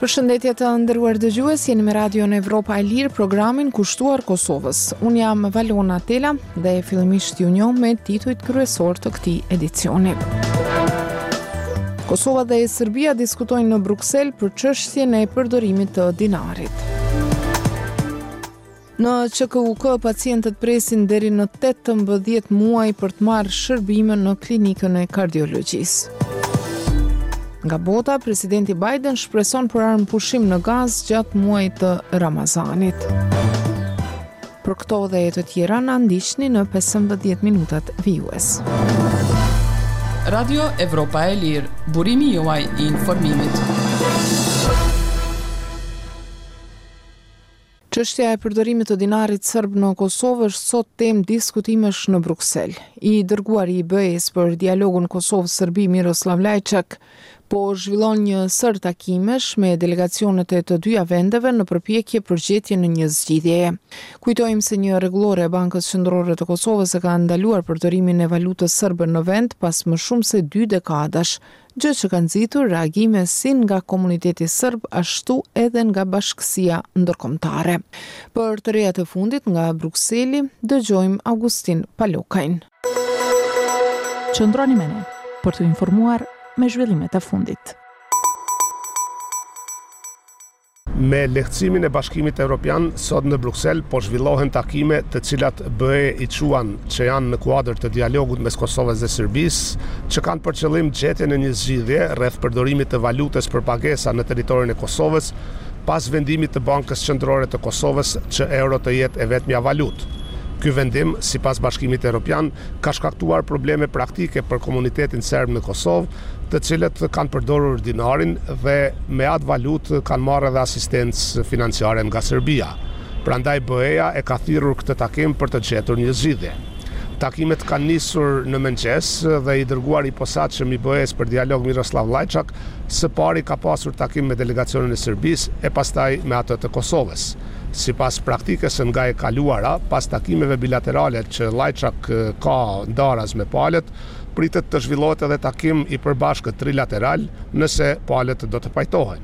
Përshëndetje të nderuar dëgjues, jeni me Radion Evropa e Lirë, programin kushtuar Kosovës. Unë jam Valona Tela dhe fillimisht ju njoh me titujt kryesor të këtij edicioni. Kosova dhe Serbia diskutojnë në Bruksel për çështjen e përdorimit të dinarit. Në QKUK pacientët presin deri në tetëmbëdhjetë muaj për të marrë shërbime në Klinikën e Kardiologjisë. Nga bota, presidenti Biden shpreson për armëpushim në Gazë gjatë muajit të Ramazanit. Për këto dhe të tjera na ndiqni në 15 minutat vijuese. Radio Evropa e Lirë, burimi juaj i informimit. Çështja e përdorimit të dinarit serb në Kosovë është sot temë diskutimesh në Bruksel. I dërguari i BE-së për dialogun Kosovë-Serbi Miroslav Lajçak po zhvillon një sërë takimesh me delegacionet e të dyja vendeve në përpjekje për gjetjen e një zgjidhjeje. Kujtojmë se një rregullore e Bankës Qendrore të Kosovës e ka ndaluar përdorimin e valutës serbe në vend pas më shumë se dy dekadash, gjë që ka nxitur reagime si nga komuniteti serb ashtu edhe nga bashkësia ndërkombëtare. Për të rejat e fundit nga Brukseli, dëgjojmë Augustin Palokajn. Qëndroni me ne për t'u informuar me zhvillimet e fundit. Me lehtësimin e Bashkimit Evropian, sot në Bruksel po zhvillohen takime të cilat BE i çuan që janë në kuadër të dialogut mes Kosovës dhe Serbisë, që kanë për qëllim gjetjen e një zgjidhje rreth përdorimit të valutës për pagesa në territorin e Kosovës, pas vendimit të Bankës Qendrore të Kosovës që euro të jetë e vetmja valutë. Ky vendim, sipas Bashkimit Evropian, ka shkaktuar probleme praktike për komunitetin serb në Kosovë, të cilët kanë përdorur dinarin dhe me atë valutë kanë marrë edhe asistencë financiare nga Serbia. Prandaj BE-ja e ka thirrur këtë takim për të gjetur një zgjidhje. Takimet kanë nisur në mëngjes dhe i dërguari i posaçëm i BE-së për dialog Miroslav Lajçak së pari ka pasur takim me delegacionin e Serbisë e pastaj me atë të Kosovës. Sipas praktikës nga e kaluara, pas takimeve bilaterale që Lajçak ka ndaras me palët, pritet të zhvillohet edhe takim i përbashkët trilateral nëse palët do të pajtohen.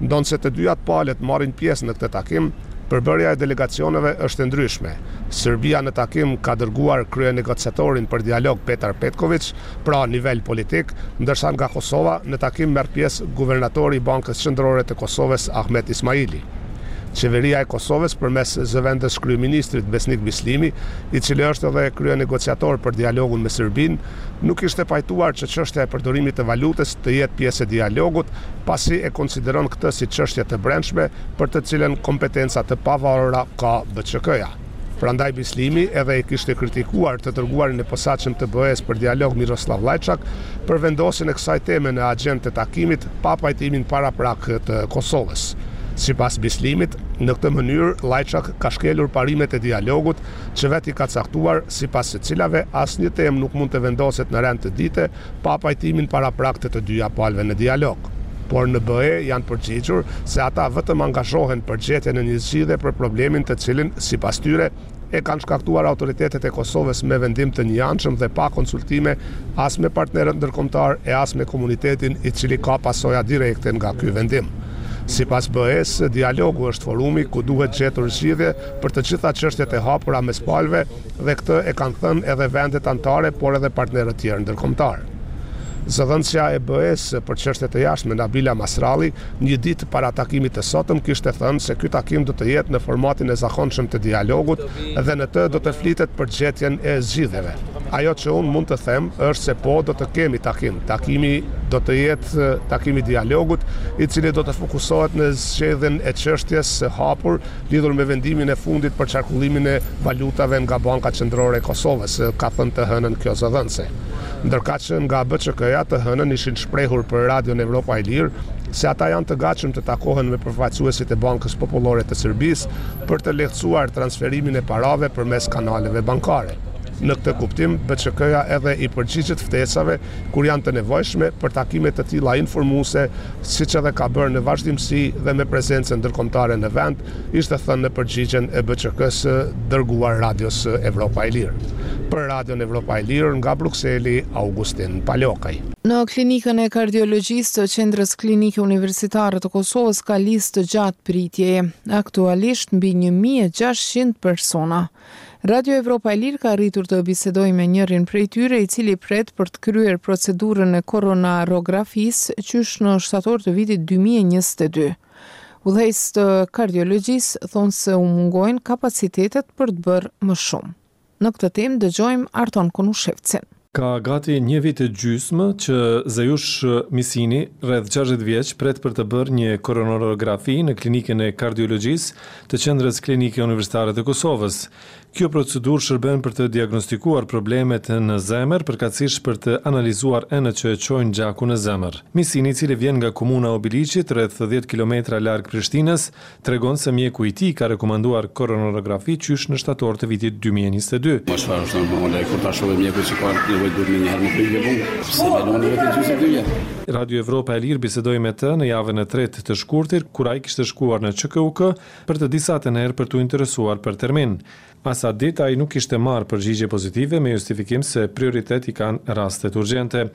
Ndonëse të dyja palët marrin pjesë në këtë takim, përbërja e delegacioneve është e ndryshme. Serbia në takim ka dërguar kryenegociatorin për dialog Petar Petkoviq, pra nivel politik, ndërsa nga Kosova në takim merr pjesë Guvernatori i Bankës Qendrore të Kosovës, Ahmet Ismaili. Qeveria e Kosovës përmes zëvendëskryeministrit Besnik Bislimi, i cili është edhe kryenegociator për dialogun me Serbinë, nuk ishte pajtuar që çështja e përdorimit të valutës të jetë pjesë e dialogut, pasi e konsideron këtë si çështje të brendshme për të cilën kompetenca të pavarura ka BQK-ja. Prandaj Bislimi edhe e kishte kritikuar të dërguarin e posaçëm të BE-së për dialog Miroslav Lajçak për vendosjen e kësaj teme në agjendë të takimit pa pajtimin paraprak të Kosovës. Sipas Bislimit, në këtë mënyrë Lajçak ka shkelur parimet e dialogut që vetë i ka caktuar, sipas të cilave asnjë temë nuk mund të vendoset në rend të dite, pa pajtimin paraprak të të dyja palëve në dialog. Por në BE janë përgjigjur se ata vetëm angazhohen për gjetjen e një zgjidhjeje për problemin të cilin, sipas tyre, e kanë shkaktuar autoritetet e Kosovës me vendim të njëanshëm dhe pa konsultime as me partnerët ndërkombëtarë e as me komunitetin i cili ka pasoja direkte nga ky vendim. Sipas BE-së, dialogu është forumi ku duhet gjetur zgjidhje për të gjitha çështjet e hapura mes palëve, dhe këtë e kanë thënë edhe vendet anëtare, por edhe partnerët tjerë ndërkombëtarë. Zëdhënësja e BE-së për Çështje të Jashtme, Nabila Massrali, një ditë para takimit të sotëm kishte thënë se ky takim do të jetë në formatin e zakonshëm të dialogut dhe në të do të flitet për gjetjen e zgjidhjeve. Ajo që unë mund të them është se po, do të kemi takim. Takimi do të jetë takim i dialogut, i cili do të fokusohet në zgjidhjen e çështjes së hapur Lidhur me vendimin e fundit për qarkullimin e valutave nga Banka Qendrore e Kosovës, ka thënë të hënën kjo zëdhënëse. Ndërkaq, nga BQK-ja të hënën ishin shprehur për Radion Evropa e Lirë se ata janë të gatshëm të takohen me përfaqësuesit e Bankës Popullore të Serbisë për të lehtësuar transferimin e parave përmes kanaleve bankare. Në këtë kuptim, BQK-ja edhe i përgjigjet ftesave kur janë të nevojshme për takime të tilla informuese siç edhe ka bërë në vazhdimësi dhe me prezencën ndërkombëtare në vend, ishte thënë në përgjigjen e BQK-së dërguar Radios Evropa e Lirë. Për Radion Evropa e Lirë nga Brukseli, Augustin Palokaj. Në Klinikën e Kardiologjisë të Qendrës Klinike Universitare të Kosovës ka listë të gjatë pritjeje, aktualisht mbi një mijë e gjashtëqind persona. Radio Evropa e Lirë ka arritur të bisedojë me njërin prej tyre, i cili pret për të kryer procedurën e koronarografisë qysh në shtator të vitit 2022. Udhëheqës të kardiologjisë thonë se u mungojnë kapacitetet për të bërë më shumë. Në këtë temë dëgjojmë Arton Konushevcin. Ka gati një vit e gjysmë që Zejush Misini, rreth gjashtëdhjetë vjeç, pret për të bërë një koronarografi në Klinikën e Kardiologjisë të Qendrës Klinike Universitare të Kosovës. Kjo procedurë shërben për të diagnostikuar problemet në zemër, përkatësisht për të analizuar enët që e çojnë gjakun në zemër. Misini, i cili vjen nga komuna e Obiliqit, rreth dhjetë kilometra larg Prishtinës, tregon se mjeku i tij ka rekomanduar koronografi qysh në shtator të vitit dy mijë e njëzet e dy. Mos çfarë është normale, kur ta shohë mjeku që ka nevojë duhet menjëherë me përfundu, pse kalon edhe një vjet e gjysë a dy vjet. Radio Evropa e Lirë bisedoi me të në javën e tretë të shkurtir, kur ai kishte shkuar në QKUK për të disatën herë për t'u interesuar për termin. As atë ditë ai nuk kishte marrë përgjigje pozitive me justifikim se prioritet i kanë rastet urgjente.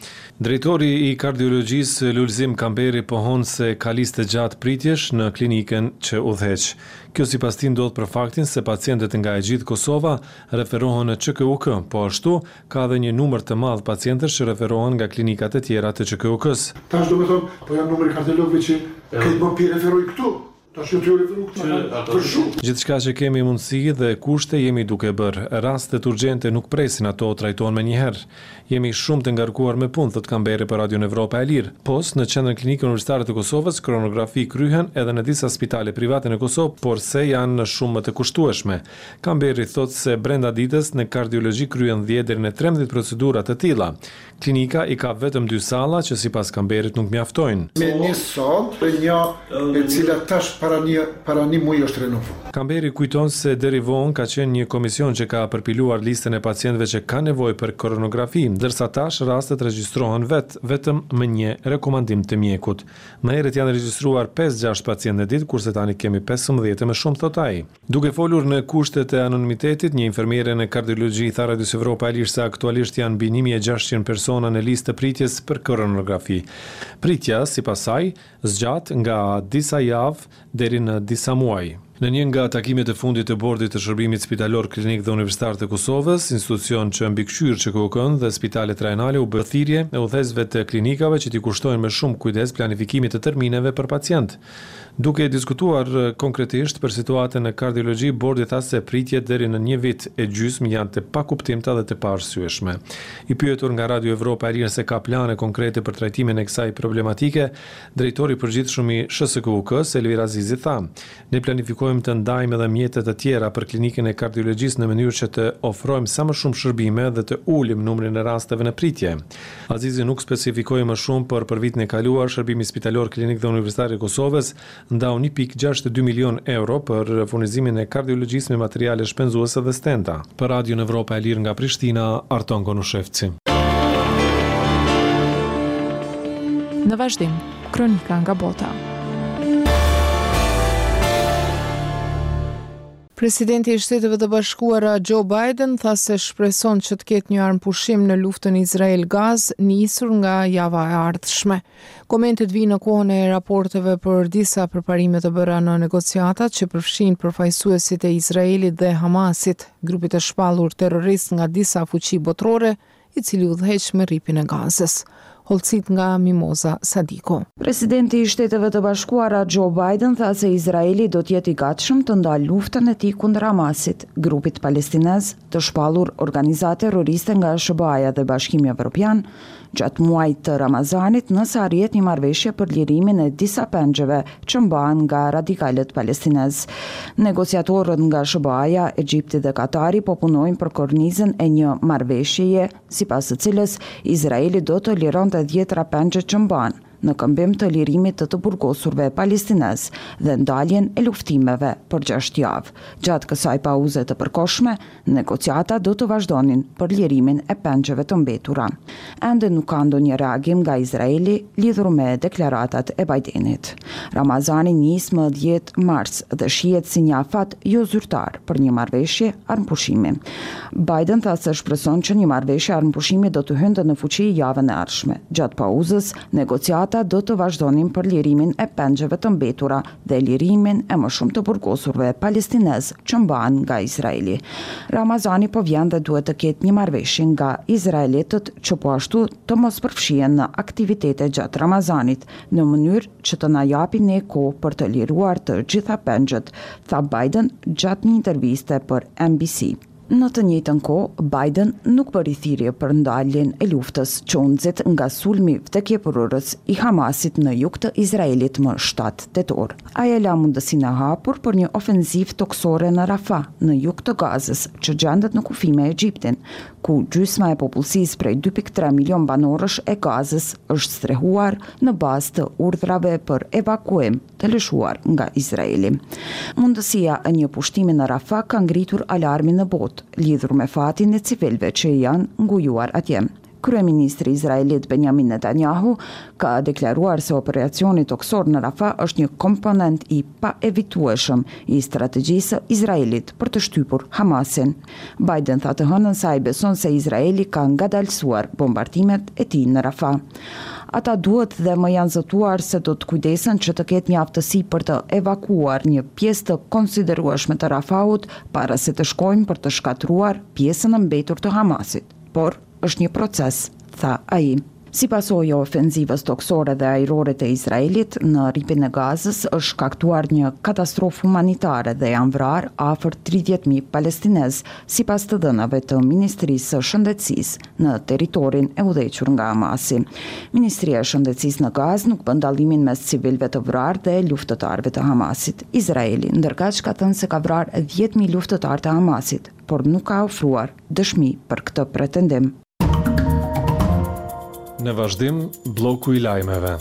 Drejtori i Kardiologjisë, Lulzim Kamberi pohon se ka listë të gjatë pritjesh në klinikën që udhëheq. Kjo sipas tij ndodh për faktin se pacientët nga e gjithë Kosova referohen në QKUK, po ashtu ka dhe një numër të madh pacientësh që referohen nga klinikat e tjera të QKUK-së. Tash domethënë po janë numri i kardiologëve që krejt mund t'i referojnë këtu, Gjithçka që kemi mundësi dhe kushte jemi duke bërë. Rastet urgjente nuk presin, ato trajtohen menjëherë. Jemi shumë të ngarkuar me punë, thotë Kamberi për Radion Evropa e Lirë. Pos në Qendrën Klinike Universitare të Kosovës, koronografi kryhen edhe në disa spitale private në Kosovë, porse janë shumë më të kushtueshme. Kamberi thotë se brenda ditës në kardiologji kryhen dhjetë deri në trembëdhjetë procedura të tilla. Klinika i ka vetëm dy salla që sipas Kamberit nuk mjaftojnë. Me një sallë dhe një e cila tash para një para një muaji është renovuar. Kamberi kujton se deri vonë ka qenë një komision që ka përpiluar listën e pacientëve që kanë nevojë për koronografi, ndërsa tash rastet regjistrohen vetë vetëm me një rekomandim të mjekut. Më herët janë regjistruar pesë-gjashtë pacientë në ditë, kurse tani kemi pesëmbëdhjetë e më shumë, thotë ai. Duke folur në kushtet e anonimitetit, një infermiere në kardiologji i tha Radios Evropa e Lirë se aktualisht janë mbi një mijë e gjashtëqind persona në listë të pritjes për koronografi. Pritja, sipas saj, zgjat nga disa javë deri në disa muaj. Në një nga takimet e fundit të Bordit të Shërbimit Spitalor Klinik dhe Universitar të Kosovës, institucion që mbikëqyr QKUK-në dhe spitalet rajonale u bë thirrje udhëheqësve të klinikave që t'i kushtojnë më shumë kujdes planifikimit të termineve për pacientë. Duke diskutuar konkretisht për situatën në kardiologji, bordi tha se pritjet deri në një vit e gjysmë janë të pakuptimta dhe të paarsyeshme. I pyetur nga Radio Evropa e Lirë se ka plane konkrete për trajtimin e kësaj problematike, drejtori i përgjithshëm i SHSKUK-së, Elvir Azizi tha, Ne planifikojmë të ndajmë edhe mjete të tjera për Klinikën e Kardiologjisë në mënyrë që të ofrojmë sa më shumë shërbime dhe të ulim numrin e rasteve në pritje. Azizi nuk specifikoi më shumë, por për vitin e kaluar, Shërbimi Spitalor Klinik dhe Universitar i Kosovës ndau një pikë gjashtëdhjetë e dy milionë euro për furnizimin e kardiologjisë me materiale shpenzuese dhe stenta. Për Radion Evropa e Lirë nga Prishtina, Arton Konushevci. Në vazhdim, kronika nga bota. Presidenti i Shteteve të Bashkuara Joe Biden tha se shpreson që të ketë një armëpushim në luftën Izrael-Gazë nisur nga java e ardhshme. Komentet vijnë në kohën e raporteve për disa përparime të bëra në negociatat që përfshijnë përfaqësuesit e Izraelit dhe Hamasit, grupit të shpallur terrorist nga disa fuqi botërore, i cili udhëheq me rripin e Gazës, hollësitë nga Mimoza Sadiku. Presidenti i Shteteve të Bashkuara Joe Biden tha se Izraeli do të jetë i gatshëm të ndalë luftën e tij kundër Hamasit, grupit palestinez të shpallur organizatë terroriste nga SHBA-ja dhe Bashkimi Evropian, gjatë muajit të Ramazanit nëse arrihet një marrëveshje për lirimin e disa pengjeve që mbahen nga radikalët palestinezë. Negociatorët nga SHBA-ja, Egjipti dhe Katari po punojnë për kornizën e një marrëveshjeje, sipas së cilës Izraeli do të lironte dhjetëra pengjet që mban, në këmbim të lirimit të të burgosurve palestinezë dhe ndaljen e luftimeve për gjashtë javë. Gjatë kësaj pauze të përkohshme, Negociatat do të vazhdonin për lirimin e pengjeve të mbetura. Ende nuk ka ndonjë reagim nga Izraeli lidhur me deklaratat e Bidenit. Ramazani nis më dhjetë mars dhe shihet si një afat jo zyrtar për një marrëveshje armëpushimi. Biden tha se shpreson që një marrëveshje armëpushimi do të hynte në fuqi javën e ardhshme. Gjatë pauzës, negociatat do të vazhdonin për lirimin e pengjeve të mbetura dhe lirimin e më shumë të burgosurve palestinezë që mbahen nga Izraeli. Ramazani po vjen dhe duhet të ketë një marrëveshje nga izraelitët që po ashtu të mos përfshihen në aktivitete gjatë Ramazanit, në mënyrë që të na japin ne kohë për të liruar të gjitha pengjet, tha Biden gjatë një interviste për NBC. Në të njëjtën kohë, Biden nuk bëri thirrje për ndaljen e luftës që u nxit nga sulmi vdekjeprurës i Hamasit në jug të Izraelit më shtatë tetor. Ai e la mundësinë e hapur për një ofenzivë tokësore në Rafah, në jug të Gazës, që gjendet në kufi me Egjiptin, ku gjysma e popullsisë prej dy pikë tre milionë banorësh e Gazës është strehuar në bazë të urdhrave për evakuim. të lëshuar nga Izraeli. Mundësia e një pushtimi në Rafah ka ngritur alarmin në botë, lidhur me fatin e civilëve që janë ngujuar atje. Kryeministri izraelit Benjamin Netanyahu ka deklaruar se operacioni tokësor në Rafah është një komponent i paevitueshëm i strategjisë së Izraelit për të shtypur Hamasin. Biden tha të hënën se ai beson se Izraeli ka ngadalësuar bombardimet e tij në Rafah. Ata duhet dhe më janë zotuar se do të kujdesen që të ketë një aftësi për të evakuuar një pjesë të konsiderueshme të Rafahut para se të shkojmë për të shkatërruar pjesën e mbetur të Hamasit. Por, Është një proces, tha ai. Si pasojë e ofenzivës tokësore dhe ajrore të Izraelit, në Rripin e Gazës është shkaktuar një katastrofë humanitare dhe janë vrarë afër tridhjetë mijë palestinezë, sipas të dhënave të Ministrisë së Shëndetësisë në territorin e udhëhequr nga Hamasi. Ministria e Shëndetësisë në Gazë nuk bën dallimin mes civilëve të vrarë dhe luftëtarëve të Hamasit. Izraeli, ndërkaq, ka thënë se ka vrarë dhjetë mijë luftëtarë të Hamasit, por nuk ka ofruar dëshmi për këtë pretendim. Në vazhdim, blloku i lajmeve.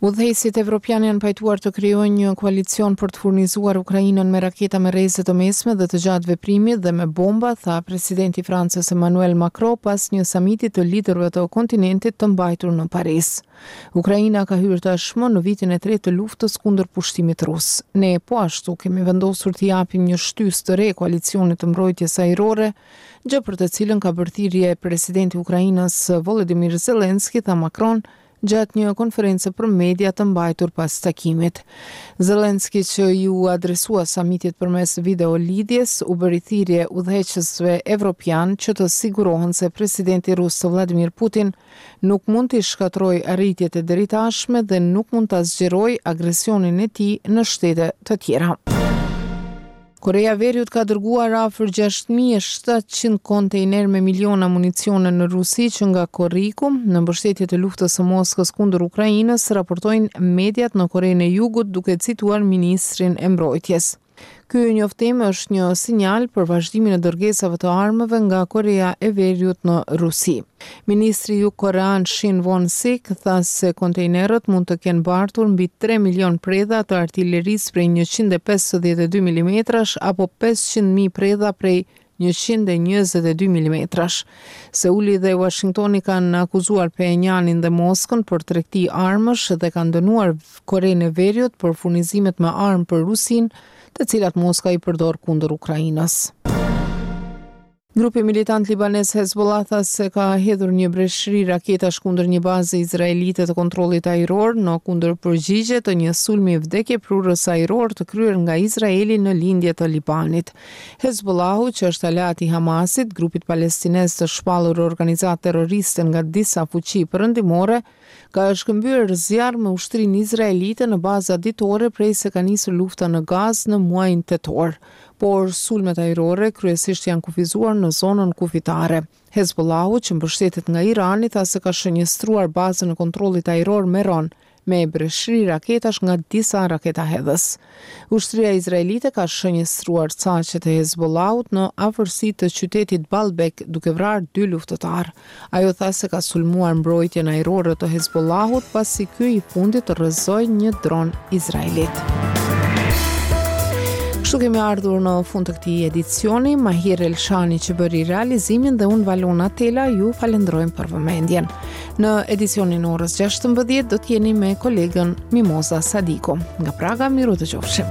Udhëheqësit evropianë janë pajtuar të krijojnë një koalicion për të furnizuar Ukrainën me raketa me rreze të mesme dhe të gjatë veprimi dhe me bomba, tha presidenti i Francës Emmanuel Macron pas një samiti të liderëve të kontinentit të mbajtur në Paris. Ukraina ka hyrë tashmë në vitin e tretë të luftës kundër pushtimit rus. Ne po ashtu kemi vendosur t'i japim një shtysë të re koalicionit të mbrojtjes ajrore, gjë për të cilën ka bërë thirrje presidenti i Ukrainës Volodymyr Zelensky, tha Macron gjatë një konference për media të mbajtur pas takimit. Zelensky që iu adresua samitit përmes videolidhjes, u bëri thirrje udhëheqësve evropianë që të sigurohen se presidenti rus Vladimir Putin nuk mund t'i shkatërrojë arritjet e deritashme dhe nuk mund ta zgjerojë agresionin e tij në shtete të tjera. Koreja e Veriut ka dërguar afër gjashtë mijë e shtatëqind kontejnerë me miliona municione në Rusi që nga korriku, në mbështetje të luftës së Moskës kundër Ukrainës, raportojnë mediat në Korenë e Jugut, duke cituar ministrin e Mbrojtjes. Ky njoftim është një sinjal për vazhdimin e dërgesave të armëve nga Koreja e Veriut në Rusi. Ministri jugkorean Shin Won-sik tha se kontejnerët mund të kenë bartur mbi 3 milionë predha të artilerisë prej njëqind e pesëdhjetë e dy milimetrash apo pesëqind mijë predha prej njëqind e njëzet e dy milimetrash. Seuli dhe Uashingtoni kanë akuzuar Phenianin dhe Moskën për tregti armësh dhe kanë dënuar Korenë e Veriut për furnizimet me armë për Rusinë, të cilat Moska i përdor kundër Ukrainës. Grupi militant libanez Hezbollah tha se ka hedhur një breshëri raketash kundër një baze izraelite të kontrollit ajror në kundërpërgjigje të një sulmi vdekjeprurës ajror të kryer nga Izraeli në lindje të Libanit. Hezbollahu, që është aleati i Hamasit, grupit palestinez të shpallur organizatë terroriste nga disa fuqi perëndimore, ka shkëmbyer zjarr me ushtrinë izraelite në baza ditore prej se ka nisur lufta në Gazë në muajin tetor. Por sulmet ajrore kryesisht janë kufizuar në zonën kufitare. Hezbollahu, që mbështetet nga Irani, tha se ka shënjestruar bazën e kontrollit ajror Meron me breshëri raketash nga disa raketahedhës. Ushtria izraelite ka shënjestruar caqet e Hezbollahut në afërsi të qytetit Baalbek, duke vrarë dy luftëtarë. Ajo tha se ka sulmuar mbrojtjen ajrore të Hezbollahut, pasi ky i fundit rrëzoi një dron izraelit. Kështu kemi ardhur në fund të këtij edicioni, Mahir Elshani që bëri realizimin dhe unë Valona Tela ju falënderojmë për vëmendjen. Në edicionin e orës 16 do të jeni me kolegen Mimoza Sadiku. Nga Praga, mirudëgjofshim.